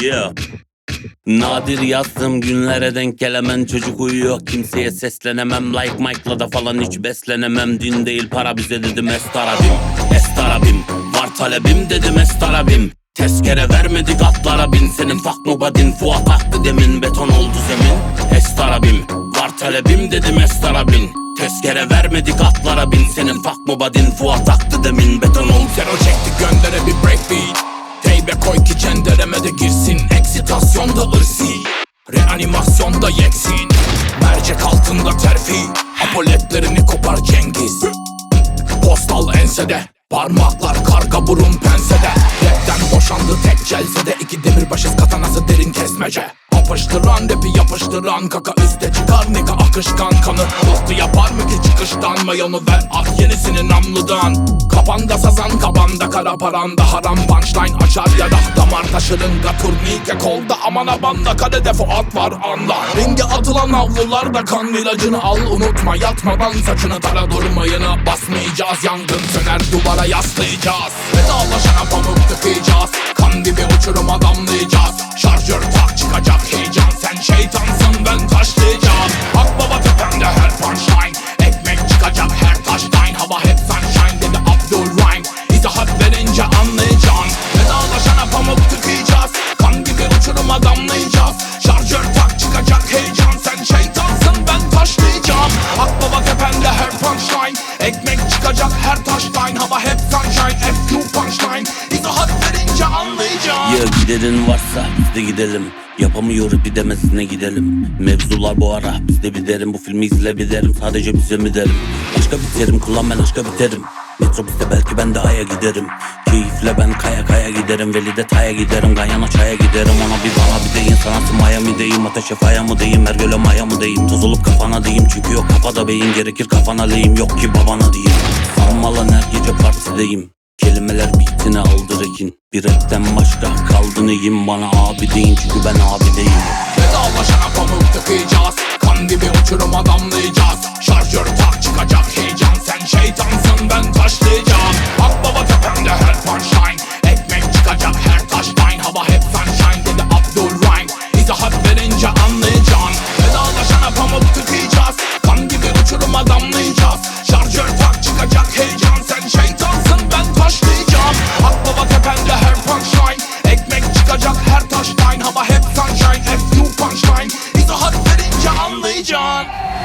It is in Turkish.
Yeah. Nadir yazdığım günlere denk gelemem Çocuk uyuyor kimseye seslenemem. Like Mike'la da falan hiç beslenemem. Din değil para bize dedim estarabim Estarabim var talebim dedim estarabim Tezkere vermedik atlara bin. Senin fuck mu badin Fuat aktı demin. Beton oldu zemin Estarabim var talebim dedim estarabin Tezkere vermedik atlara bin. Senin fuck mu badin Fuat aktı demin. Beton oldu Zero çekti göndere bir breakbeat Teybe koy ki cendereme de girsin. Eksitasyonda ırsi. Reanimasyonda yeksin. Mercek altında terfi. Apoletlerini kopar Cengiz. Postal ensede. Parmaklar karga burun pensede. Rapten boşandı tek celsede. İki demirbaşız katanası derin kesmece Yapıştıran rapi yapıştıran. Kaka üste çıkar nika akışkan kanı Hızlı yapar mı ki çıkıştan? Mayonu ver at yenisini namludan. Kapanda sazan kabanda kara paranda. Haram punchline açar ya da damar taşırınga turnike kolda aman abanda kalede Fuat var anda Ringe atılan avlularda kan ilacını al. Unutma yatmadan saçını tara durmayını basmayacağız yangın söner duvara yaslayacağız. Vedalaşana pamuk tıkayacağız. Kan gibi uçuruma damlayacağız çıkacak her taştan hava hep sunshine FQ punchline. İzahat verince anlayacaksın Ya giderin varsa biz de gidelim. Yapamıyor bir demesine gidelim. Mevzular bu ara biz de bir derim. Bu filmi izle bir derim sadece bize mi derim? Aşka biterim kullan ben aşka biterim. Metrobüste belki ben de aya giderim Keyifle ben kaya kaya giderim Veli'de taya giderim Ganyana çaya giderim. Ona bir bana bir deyin sanatı Miami'deyim Ateşe faya mı deyim Ergöl'e maya mı deyim Toz olup kafana deyim Çünkü yok kafada beyin Gerekir kafana lehim Yok ki babana diyeyim. Sanmalan her gece partideyim Kelimeler bitine aldı rekin Bir rapten başka kaldı neyim? Bana abi deyin çünkü ben abi değilim. Vedalaşana pamuk tıkayacağız. Kan gibi uçuruma damlayacağız Şarjör tak çıkacak John.